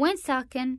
وين ساكن؟